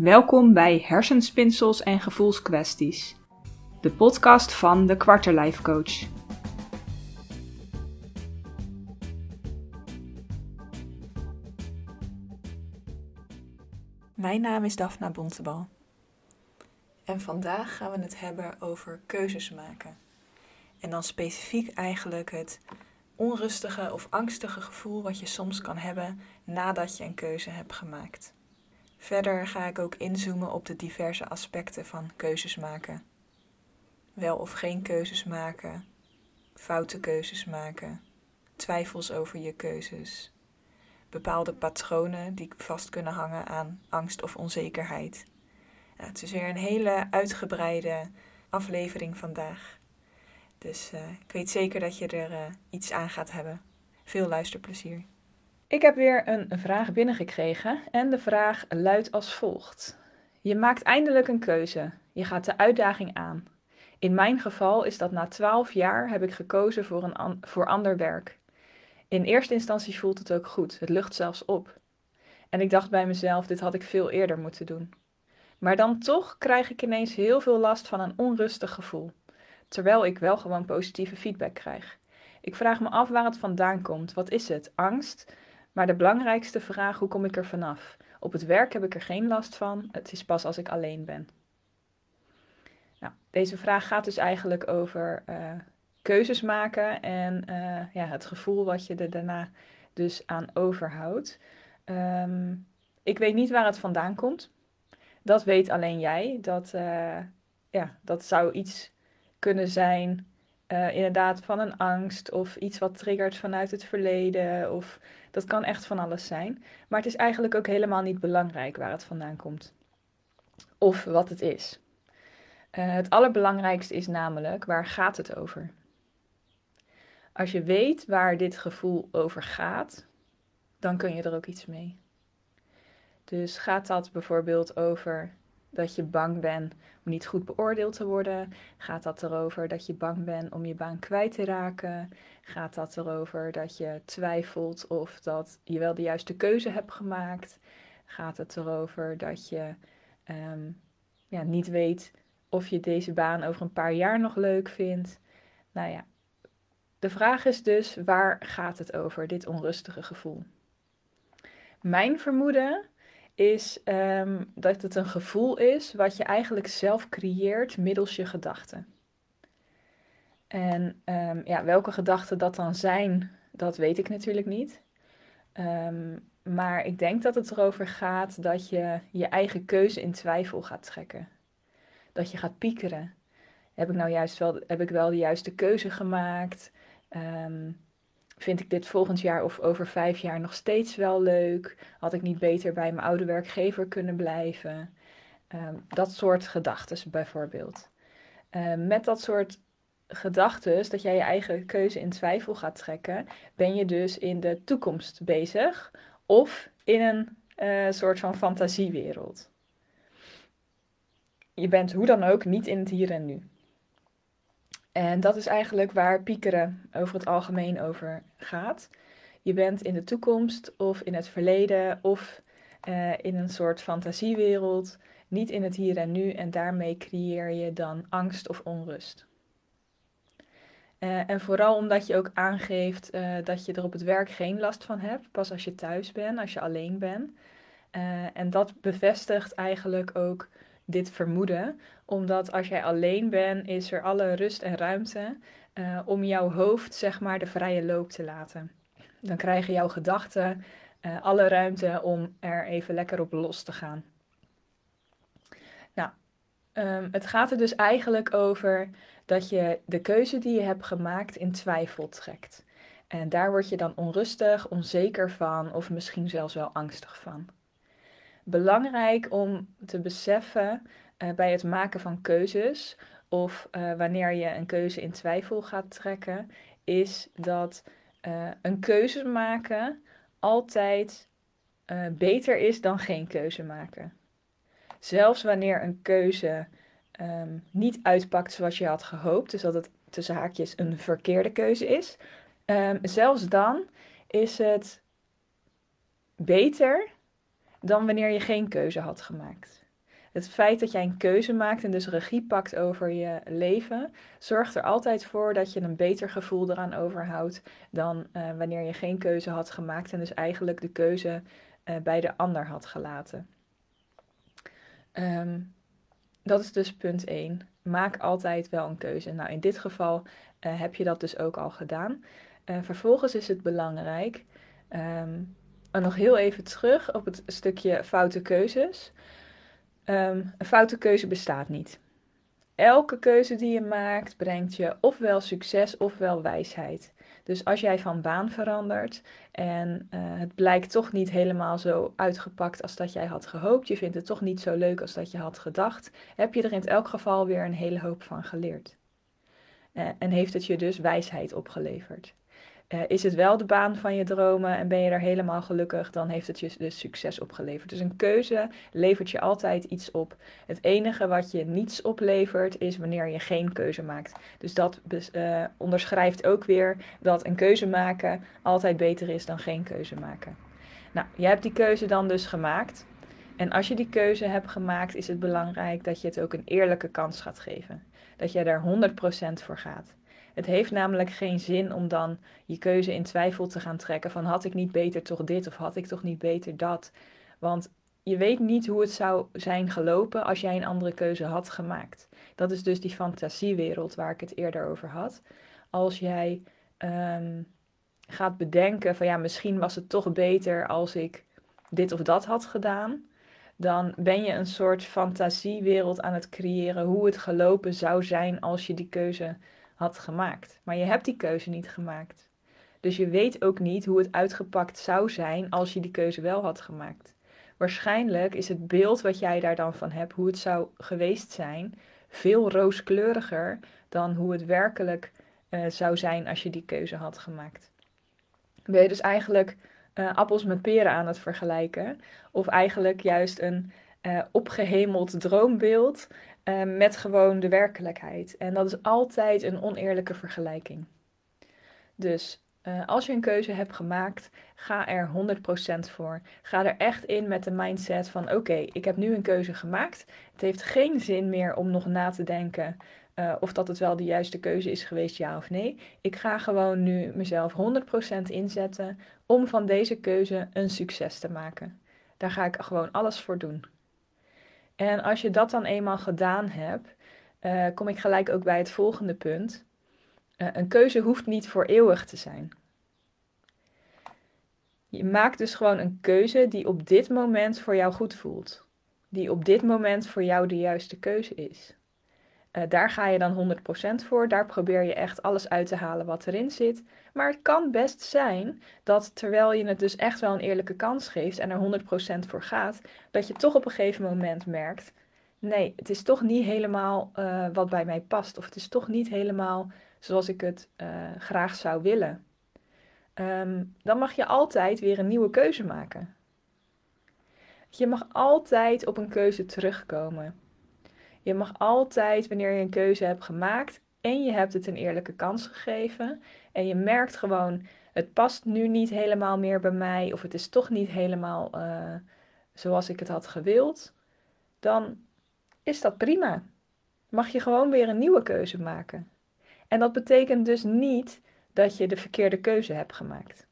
Welkom bij Hersenspinsels en Gevoelskwesties, de podcast van de Quarterlife Coach. Mijn naam is Daphna Bontebal. En vandaag gaan we het hebben over keuzes maken. En dan specifiek eigenlijk het onrustige of angstige gevoel wat je soms kan hebben nadat je een keuze hebt gemaakt. Verder ga ik ook inzoomen op de diverse aspecten van keuzes maken. Wel of geen keuzes maken, foute keuzes maken, twijfels over je keuzes, bepaalde patronen die vast kunnen hangen aan angst of onzekerheid. het is weer een hele uitgebreide aflevering vandaag. Dus uh, ik weet zeker dat je er uh, iets aan gaat hebben. Veel luisterplezier. Ik heb weer een vraag binnengekregen en de vraag luidt als volgt. Je maakt eindelijk een keuze. Je gaat de uitdaging aan. In mijn geval is dat na 12 jaar heb ik gekozen voor, een voor ander werk. In eerste instantie voelt het ook goed, het lucht zelfs op. En ik dacht bij mezelf, dit had ik veel eerder moeten doen. Maar dan toch krijg ik ineens heel veel last van een onrustig gevoel, terwijl ik wel gewoon positieve feedback krijg. Ik vraag me af waar het vandaan komt. Wat is het? Angst? Maar de belangrijkste vraag, hoe kom ik er vanaf? Op het werk heb ik er geen last van, het is pas als ik alleen ben. Nou, deze vraag gaat dus eigenlijk over uh, keuzes maken en uh, ja, het gevoel wat je er daarna dus aan overhoudt. Um, ik weet niet waar het vandaan komt. Dat weet alleen jij. Dat, uh, ja, dat zou iets kunnen zijn, inderdaad, van een angst of iets wat triggert vanuit het verleden of dat kan echt van alles zijn. Maar het is eigenlijk ook helemaal niet belangrijk waar het vandaan komt. Of wat het is. Uh, het allerbelangrijkste is namelijk, waar gaat het over? Als je weet waar dit gevoel over gaat, dan kun je er ook iets mee. Dus gaat dat bijvoorbeeld over dat je bang bent om niet goed beoordeeld te worden? Gaat dat erover dat je bang bent om je baan kwijt te raken? Gaat dat erover dat je twijfelt of dat je wel de juiste keuze hebt gemaakt? Gaat het erover dat je um, ja, niet weet of je deze baan over een paar jaar nog leuk vindt? Nou ja, de vraag is dus, waar gaat het over, dit onrustige gevoel? Mijn vermoeden is um, dat het een gevoel is wat je eigenlijk zelf creëert middels je gedachten. En um, ja, welke gedachten dat dan zijn, dat weet ik natuurlijk niet. Um, maar ik denk dat het erover gaat dat je je eigen keuze in twijfel gaat trekken. Dat je gaat piekeren. Heb ik nou juist wel, heb ik wel de juiste keuze gemaakt? Vind ik dit volgend jaar of over vijf jaar nog steeds wel leuk? Had ik niet beter bij mijn oude werkgever kunnen blijven? Um, dat soort gedachten bijvoorbeeld. Um, met dat soort gedachten, dat jij je eigen keuze in twijfel gaat trekken, ben je dus in de toekomst bezig of in een uh, soort van fantasiewereld. Je bent hoe dan ook niet in het hier en nu. En dat is eigenlijk waar piekeren over het algemeen over gaat. Je bent in de toekomst of in het verleden of uh, in een soort fantasiewereld, niet in het hier en nu en daarmee creëer je dan angst of onrust. Uh, en vooral omdat je ook aangeeft uh, dat je er op het werk geen last van hebt, pas als je thuis bent, als je alleen bent. en dat bevestigt eigenlijk ook dit vermoeden, omdat als jij alleen bent, is er alle rust en ruimte uh, om jouw hoofd zeg maar de vrije loop te laten. Dan krijgen jouw gedachten uh, alle ruimte om er even lekker op los te gaan. Nou, um, het gaat er dus eigenlijk over dat je de keuze die je hebt gemaakt in twijfel trekt. En daar word je dan onrustig, onzeker van of misschien zelfs wel angstig van belangrijk om te beseffen uh, bij het maken van keuzes of uh, wanneer je een keuze in twijfel gaat trekken, is dat uh, een keuze maken altijd beter is dan geen keuze maken. Zelfs wanneer een keuze um, niet uitpakt zoals je had gehoopt, dus dat het tussen haakjes een verkeerde keuze is, um, zelfs dan is het beter dan wanneer je geen keuze had gemaakt. Het feit dat jij een keuze maakt en dus regie pakt over je leven, zorgt er altijd voor dat je een beter gevoel eraan overhoudt dan uh, wanneer je geen keuze had gemaakt en dus eigenlijk de keuze uh, bij de ander had gelaten. Um, dat is dus punt 1. Maak altijd wel een keuze. Nou, in dit geval uh, heb je dat dus ook al gedaan. vervolgens is het belangrijk. Um, en nog heel even terug op het stukje foute keuzes. Ehm, een foute keuze bestaat niet. Elke keuze die je maakt brengt je ofwel succes ofwel wijsheid. Dus als jij van baan verandert en uh, het blijkt toch niet helemaal zo uitgepakt als dat jij had gehoopt, je vindt het toch niet zo leuk als dat je had gedacht, heb je er in elk geval weer een hele hoop van geleerd. Uh, en heeft het je dus wijsheid opgeleverd. Uh, is het wel de baan van je dromen en ben je er helemaal gelukkig, dan heeft het je dus succes opgeleverd. Dus een keuze levert je altijd iets op. Het enige wat je niets oplevert is wanneer je geen keuze maakt. Dus dat uh, onderschrijft ook weer dat een keuze maken altijd beter is dan geen keuze maken. Nou, je hebt die keuze dan dus gemaakt. En als je die keuze hebt gemaakt, is het belangrijk dat je het ook een eerlijke kans gaat geven. Dat je daar 100% voor gaat. Het heeft namelijk geen zin om dan je keuze in twijfel te gaan trekken van had ik niet beter toch dit of had ik toch niet beter dat. Want je weet niet hoe het zou zijn gelopen als jij een andere keuze had gemaakt. Dat is dus die fantasiewereld waar ik het eerder over had. Als jij um, gaat bedenken van ja, misschien was het toch beter als ik dit of dat had gedaan, dan ben je een soort fantasiewereld aan het creëren hoe het gelopen zou zijn als je die keuze had gemaakt. Maar je hebt die keuze niet gemaakt. Dus je weet ook niet hoe het uitgepakt zou zijn als je die keuze wel had gemaakt. Waarschijnlijk is het beeld wat jij daar dan van hebt, hoe het zou geweest zijn, veel rooskleuriger dan hoe het werkelijk uh, zou zijn als je die keuze had gemaakt. Ben je dus eigenlijk uh, appels met peren aan het vergelijken, of eigenlijk juist een uh, opgehemeld droombeeld uh, met gewoon de werkelijkheid. En dat is altijd een oneerlijke vergelijking. Dus uh, als je een keuze hebt gemaakt, ga er 100% voor. Ga er echt in met de mindset van: oké, ik heb nu een keuze gemaakt. Het heeft geen zin meer om nog na te denken uh, of dat het wel de juiste keuze is geweest, ja of nee. Ik ga gewoon nu mezelf 100% inzetten om van deze keuze een succes te maken. Daar ga ik gewoon alles voor doen. En als je dat dan eenmaal gedaan hebt, uh, kom ik gelijk ook bij het volgende punt. Uh, een keuze hoeft niet voor eeuwig te zijn. Je maakt dus gewoon een keuze die op dit moment voor jou goed voelt. Die op dit moment voor jou de juiste keuze is. Uh, daar ga je dan 100% voor. Daar probeer je echt alles uit te halen wat erin zit. Maar het kan best zijn dat terwijl je het dus echt wel een eerlijke kans geeft en er 100% voor gaat, dat je toch op een gegeven moment merkt: nee, het is toch niet helemaal uh, wat bij mij past. Of het is toch niet helemaal zoals ik het uh, graag zou willen. Um, dan mag je altijd weer een nieuwe keuze maken. Je mag altijd op een keuze terugkomen. Je mag altijd, wanneer je een keuze hebt gemaakt en je hebt het een eerlijke kans gegeven en je merkt gewoon, het past nu niet helemaal meer bij mij of het is toch niet helemaal uh, zoals ik het had gewild, dan is dat prima. Mag je gewoon weer een nieuwe keuze maken. En dat betekent dus niet dat je de verkeerde keuze hebt gemaakt.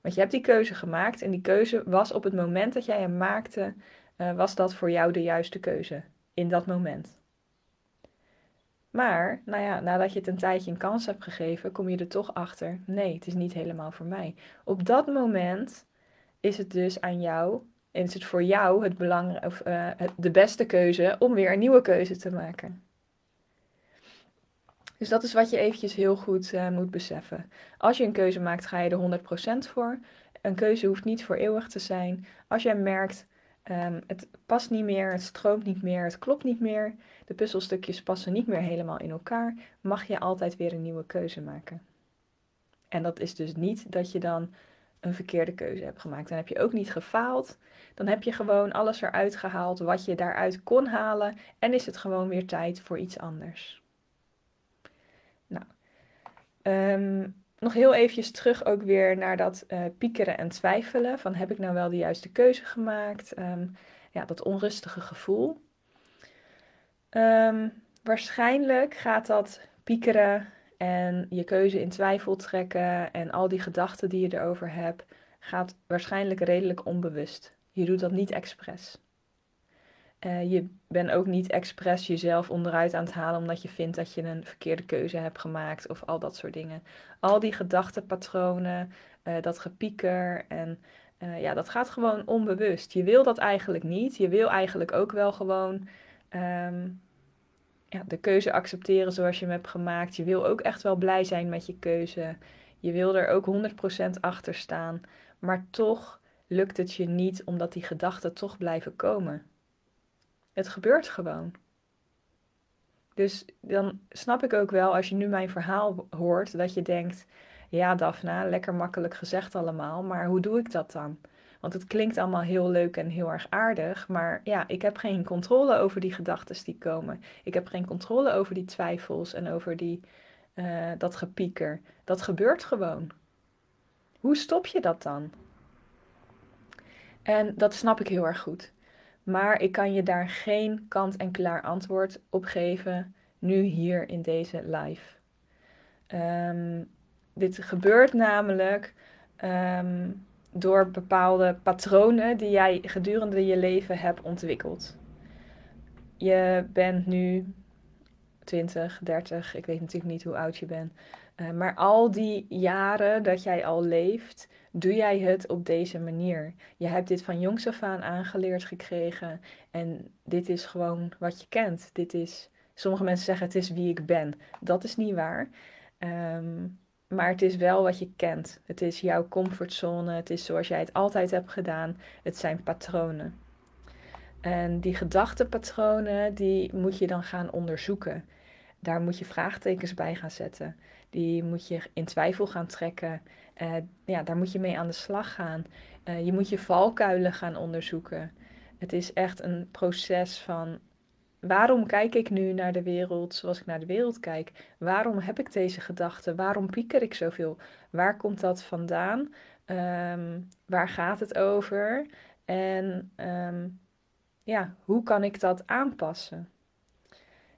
Want je hebt die keuze gemaakt en die keuze was op het moment dat jij hem maakte, uh, was dat voor jou de juiste keuze in dat moment. Maar, nou ja, nadat je het een tijdje een kans hebt gegeven, kom je er toch achter: nee, het is niet helemaal voor mij. Op dat moment is het dus aan jou en is het voor jou het belang, of, uh, de beste keuze om weer een nieuwe keuze te maken. Dus dat is wat je eventjes heel goed uh, moet beseffen. Als je een keuze maakt, ga je er 100% voor. Een keuze hoeft niet voor eeuwig te zijn. Als jij merkt, Um, het past niet meer, het stroomt niet meer, het klopt niet meer. De puzzelstukjes passen niet meer helemaal in elkaar. Mag je altijd weer een nieuwe keuze maken. En dat is dus niet dat je dan een verkeerde keuze hebt gemaakt. Dan heb je ook niet gefaald. Dan heb je gewoon alles eruit gehaald wat je daaruit kon halen. En is het gewoon weer tijd voor iets anders. Nou, um, nog heel eventjes terug ook weer naar dat uh, piekeren en twijfelen. Van heb ik nou wel de juiste keuze gemaakt? Ehm, ja, dat onrustige gevoel. Um, waarschijnlijk gaat dat piekeren en je keuze in twijfel trekken en al die gedachten die je erover hebt, gaat waarschijnlijk redelijk onbewust. Je doet dat niet expres. Uh, je bent ook niet expres jezelf onderuit aan het halen omdat je vindt dat je een verkeerde keuze hebt gemaakt of al dat soort dingen. Al die gedachtenpatronen, uh, dat gepieker en uh, ja, dat gaat gewoon onbewust. Je wil dat eigenlijk niet. Je wil eigenlijk ook wel gewoon um, ja, de keuze accepteren zoals je hem hebt gemaakt. Je wil ook echt wel blij zijn met je keuze. Je wil er ook 100% achter staan. Maar toch lukt het je niet omdat die gedachten toch blijven komen. Het gebeurt gewoon. Dus dan snap ik ook wel als je nu mijn verhaal hoort dat je denkt: ja, Daphna, lekker makkelijk gezegd allemaal, maar hoe doe ik dat dan? Want het klinkt allemaal heel leuk en heel erg aardig, maar ja, ik heb geen controle over die gedachten die komen. Ik heb geen controle over die twijfels en over die, uh, dat gepieker. Dat gebeurt gewoon. Hoe stop je dat dan? En dat snap ik heel erg goed. Maar ik kan je daar geen kant-en-klaar antwoord op geven, nu hier in deze live. Um, dit gebeurt namelijk um, door bepaalde patronen die jij gedurende je leven hebt ontwikkeld. Je bent nu 20, 30, ik weet natuurlijk niet hoe oud je bent. Uh, maar al die jaren dat jij al leeft, doe jij het op deze manier. Je hebt dit van jongs af aan aangeleerd gekregen en dit is gewoon wat je kent. Dit is, sommige mensen zeggen het is wie ik ben. Dat is niet waar. Um, maar het is wel wat je kent. Het is jouw comfortzone. Het is zoals jij het altijd hebt gedaan. Het zijn patronen. En die gedachtenpatronen, die moet je dan gaan onderzoeken. Daar moet je vraagtekens bij gaan zetten. Die moet je in twijfel gaan trekken. Uh, ja, daar moet je mee aan de slag gaan. Uh, je moet je valkuilen gaan onderzoeken. Het is echt een proces van Waarom kijk ik nu naar de wereld zoals ik naar de wereld kijk? Waarom heb ik deze gedachten? Waarom pieker ik zoveel? Waar komt dat vandaan? Um, waar gaat het over? En um, ja, hoe kan ik dat aanpassen?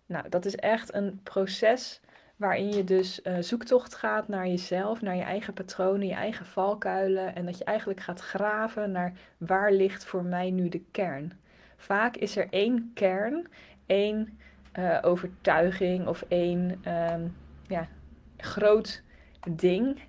Nou, dat is echt een proces waarin je dus uh, zoektocht gaat naar jezelf, naar je eigen patronen, je eigen valkuilen en dat je eigenlijk gaat graven naar waar ligt voor mij nu de kern. Vaak is er één kern één uh, overtuiging of één um, ja, groot ding,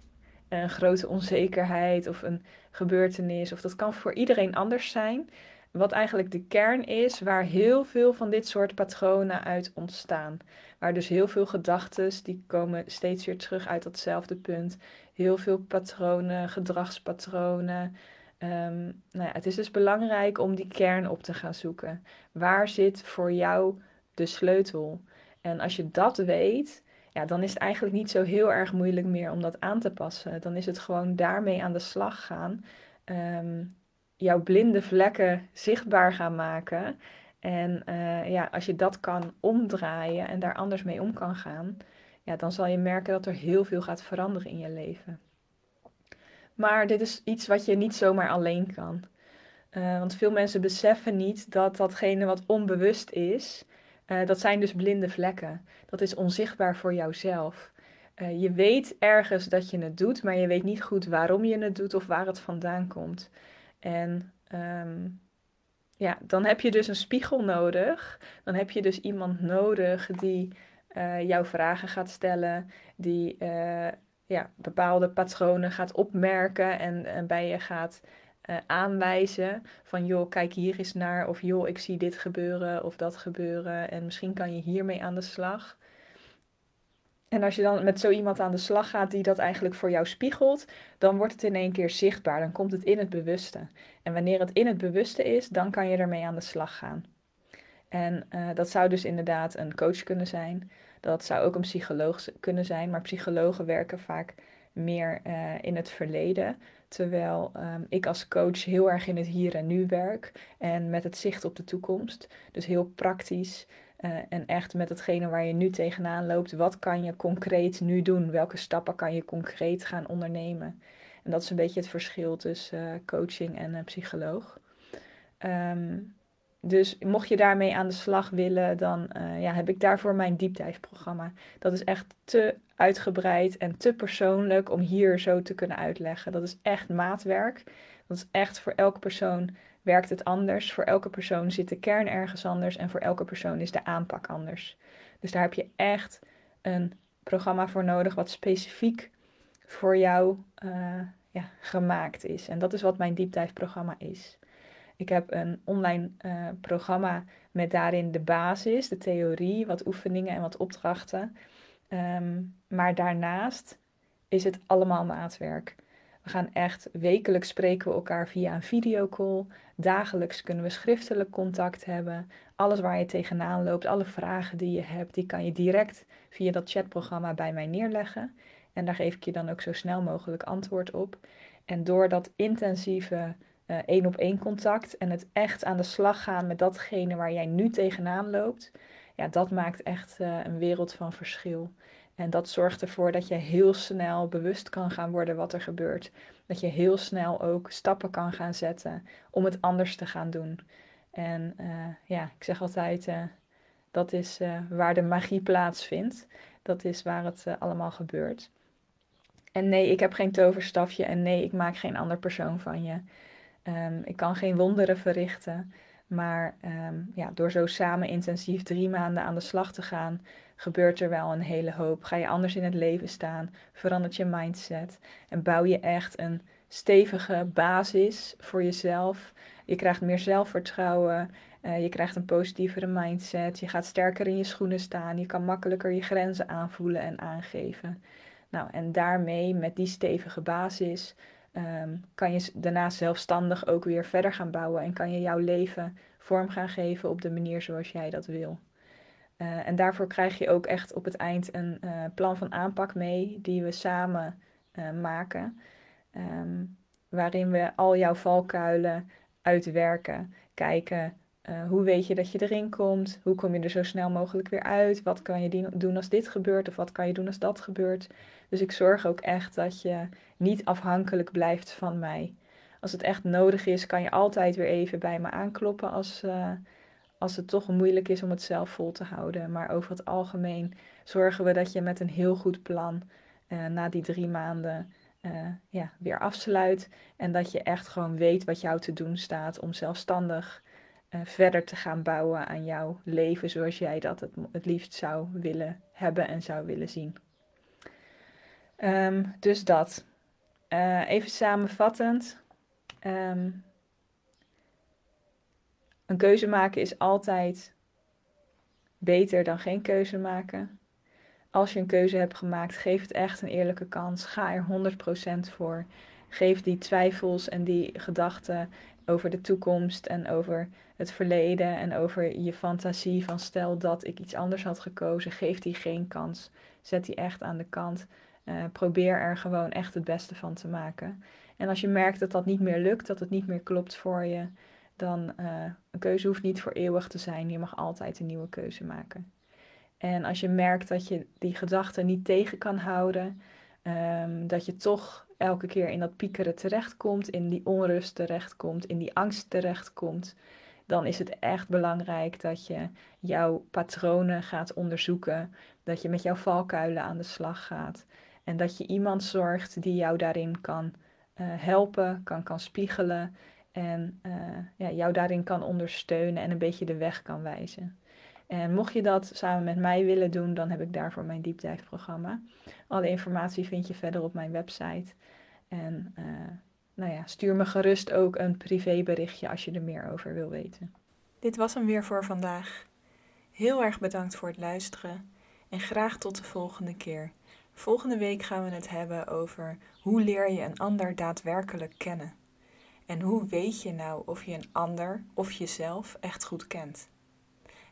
een grote onzekerheid of een gebeurtenis, of dat kan voor iedereen anders zijn. Wat eigenlijk de kern is waar heel veel van dit soort patronen uit ontstaan. Waar dus heel veel gedachten, die komen steeds weer terug uit datzelfde punt. Heel veel patronen, gedragspatronen. Um, nou ja, het is dus belangrijk om die kern op te gaan zoeken. Waar zit voor jou de sleutel? En als je dat weet, ja, dan is het eigenlijk niet zo heel erg moeilijk meer om dat aan te passen. Dan is het gewoon daarmee aan de slag gaan. Um, jouw blinde vlekken zichtbaar gaan maken. En uh, ja, als je dat kan omdraaien en daar anders mee om kan gaan, ja, dan zal je merken dat er heel veel gaat veranderen in je leven. Maar dit is iets wat je niet zomaar alleen kan. Uh, want veel mensen beseffen niet dat datgene wat onbewust is, uh, dat zijn dus blinde vlekken. Dat is onzichtbaar voor jouzelf. Je weet ergens dat je het doet, maar je weet niet goed waarom je het doet of waar het vandaan komt. En um, ja, dan heb je dus een spiegel nodig. Dan heb je dus iemand nodig die uh, jouw vragen gaat stellen, die ja, bepaalde patronen gaat opmerken en, bij je gaat uh, aanwijzen van joh, kijk hier eens naar of joh, ik zie dit gebeuren of dat gebeuren en misschien kan je hiermee aan de slag. En als je dan met zo iemand aan de slag gaat die dat eigenlijk voor jou spiegelt, dan wordt het in één keer zichtbaar. Dan komt het in het bewuste. En wanneer het in het bewuste is, dan kan je ermee aan de slag gaan. En uh, dat zou dus inderdaad een coach kunnen zijn. Dat zou ook een psycholoog kunnen zijn, maar psychologen werken vaak meer uh, in het verleden. Terwijl um, ik als coach heel erg in het hier en nu werk en met het zicht op de toekomst. Dus heel praktisch. Uh, en echt met hetgene waar je nu tegenaan loopt, wat kan je concreet nu doen? Welke stappen kan je concreet gaan ondernemen? En dat is een beetje het verschil tussen uh, coaching en een psycholoog. Um, dus mocht je daarmee aan de slag willen, dan uh, ja, heb ik daarvoor mijn diepdijfprogramma. Dat is echt te uitgebreid en te persoonlijk om hier zo te kunnen uitleggen. Dat is echt maatwerk. Dat is echt voor elke persoon werkt het anders. Voor elke persoon zit de kern ergens anders en voor elke persoon is de aanpak anders. Dus daar heb je echt een programma voor nodig wat specifiek voor jou uh, ja, gemaakt is. En dat is wat mijn diepdijfprogramma is. Ik heb een online uh, programma met daarin de basis, de theorie, wat oefeningen en wat opdrachten. Um, maar daarnaast is het allemaal maatwerk. We gaan echt wekelijks spreken we elkaar via een videocall. Dagelijks kunnen we schriftelijk contact hebben. Alles waar je tegenaan loopt, alle vragen die je hebt, die kan je direct via dat chatprogramma bij mij neerleggen. En daar geef ik je dan ook zo snel mogelijk antwoord op. En door dat intensieve één op één contact en het echt aan de slag gaan met datgene waar jij nu tegenaan loopt, ja, dat maakt echt uh, een wereld van verschil. En dat zorgt ervoor dat je heel snel bewust kan gaan worden wat er gebeurt. Dat je heel snel ook stappen kan gaan zetten om het anders te gaan doen. En uh, ja, ik zeg altijd, dat is waar de magie plaatsvindt. Dat is waar het allemaal gebeurt. En nee, ik heb geen toverstafje en nee, ik maak geen ander persoon van je. Um, ik kan geen wonderen verrichten. Maar um, ja, door zo samen intensief drie maanden aan de slag te gaan, gebeurt er wel een hele hoop. Ga je anders in het leven staan, verandert je mindset en bouw je echt een stevige basis voor jezelf. Je krijgt meer zelfvertrouwen, uh, je krijgt een positievere mindset, je gaat sterker in je schoenen staan, je kan makkelijker je grenzen aanvoelen en aangeven. Nou, en daarmee, met die stevige basis, um, kan je daarna zelfstandig ook weer verder gaan bouwen en kan je jouw leven vorm gaan geven op de manier zoals jij dat wil. Uh, en daarvoor krijg je ook echt op het eind een uh, plan van aanpak mee, die we samen uh, maken. Um, waarin we al jouw valkuilen uitwerken, kijken hoe weet je dat je erin komt? Hoe kom je er zo snel mogelijk weer uit? Wat kan je doen als dit gebeurt? Of wat kan je doen als dat gebeurt? Dus ik zorg ook echt dat je niet afhankelijk blijft van mij. Als het echt nodig is, kan je altijd weer even bij me aankloppen als, uh, als het toch moeilijk is om het zelf vol te houden. Maar over het algemeen zorgen we dat je met een heel goed plan uh, na die drie maanden uh, ja, weer afsluit. En dat je echt gewoon weet wat jou te doen staat om zelfstandig verder te gaan bouwen aan jouw leven zoals jij dat het, het liefst zou willen hebben en zou willen zien. Um, dus dat. Uh, even samenvattend. Um, een keuze maken is altijd beter dan geen keuze maken. Als je een keuze hebt gemaakt, geef het echt een eerlijke kans. Ga er 100% voor. Geef die twijfels en die gedachten over de toekomst en over het verleden en over je fantasie van stel dat ik iets anders had gekozen, geef die geen kans. Zet die echt aan de kant. Uh, probeer er gewoon echt het beste van te maken. En als je merkt dat dat niet meer lukt, dat het niet meer klopt voor je, dan uh, een keuze hoeft niet voor eeuwig te zijn. Je mag altijd een nieuwe keuze maken. En als je merkt dat je die gedachten niet tegen kan houden, um, dat je toch elke keer in dat piekeren terechtkomt, in die onrust terechtkomt, in die angst terechtkomt, dan is het echt belangrijk dat je jouw patronen gaat onderzoeken, dat je met jouw valkuilen aan de slag gaat en dat je iemand zorgt die jou daarin kan uh, helpen, kan, kan spiegelen en uh, ja, jou daarin kan ondersteunen en een beetje de weg kan wijzen. En mocht je dat samen met mij willen doen, dan heb ik daarvoor mijn diepdijfprogramma. Alle informatie vind je verder op mijn website. En uh, nou ja, stuur me gerust ook een privéberichtje als je er meer over wil weten. Dit was hem weer voor vandaag. Heel erg bedankt voor het luisteren en graag tot de volgende keer. Volgende week gaan we het hebben over hoe leer je een ander daadwerkelijk kennen. En hoe weet je nou of je een ander of jezelf echt goed kent?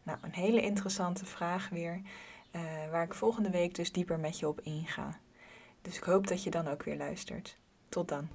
Nou, een hele interessante vraag weer, uh, waar ik volgende week dus dieper met je op inga. Dus ik hoop dat je dan ook weer luistert. Tot dan.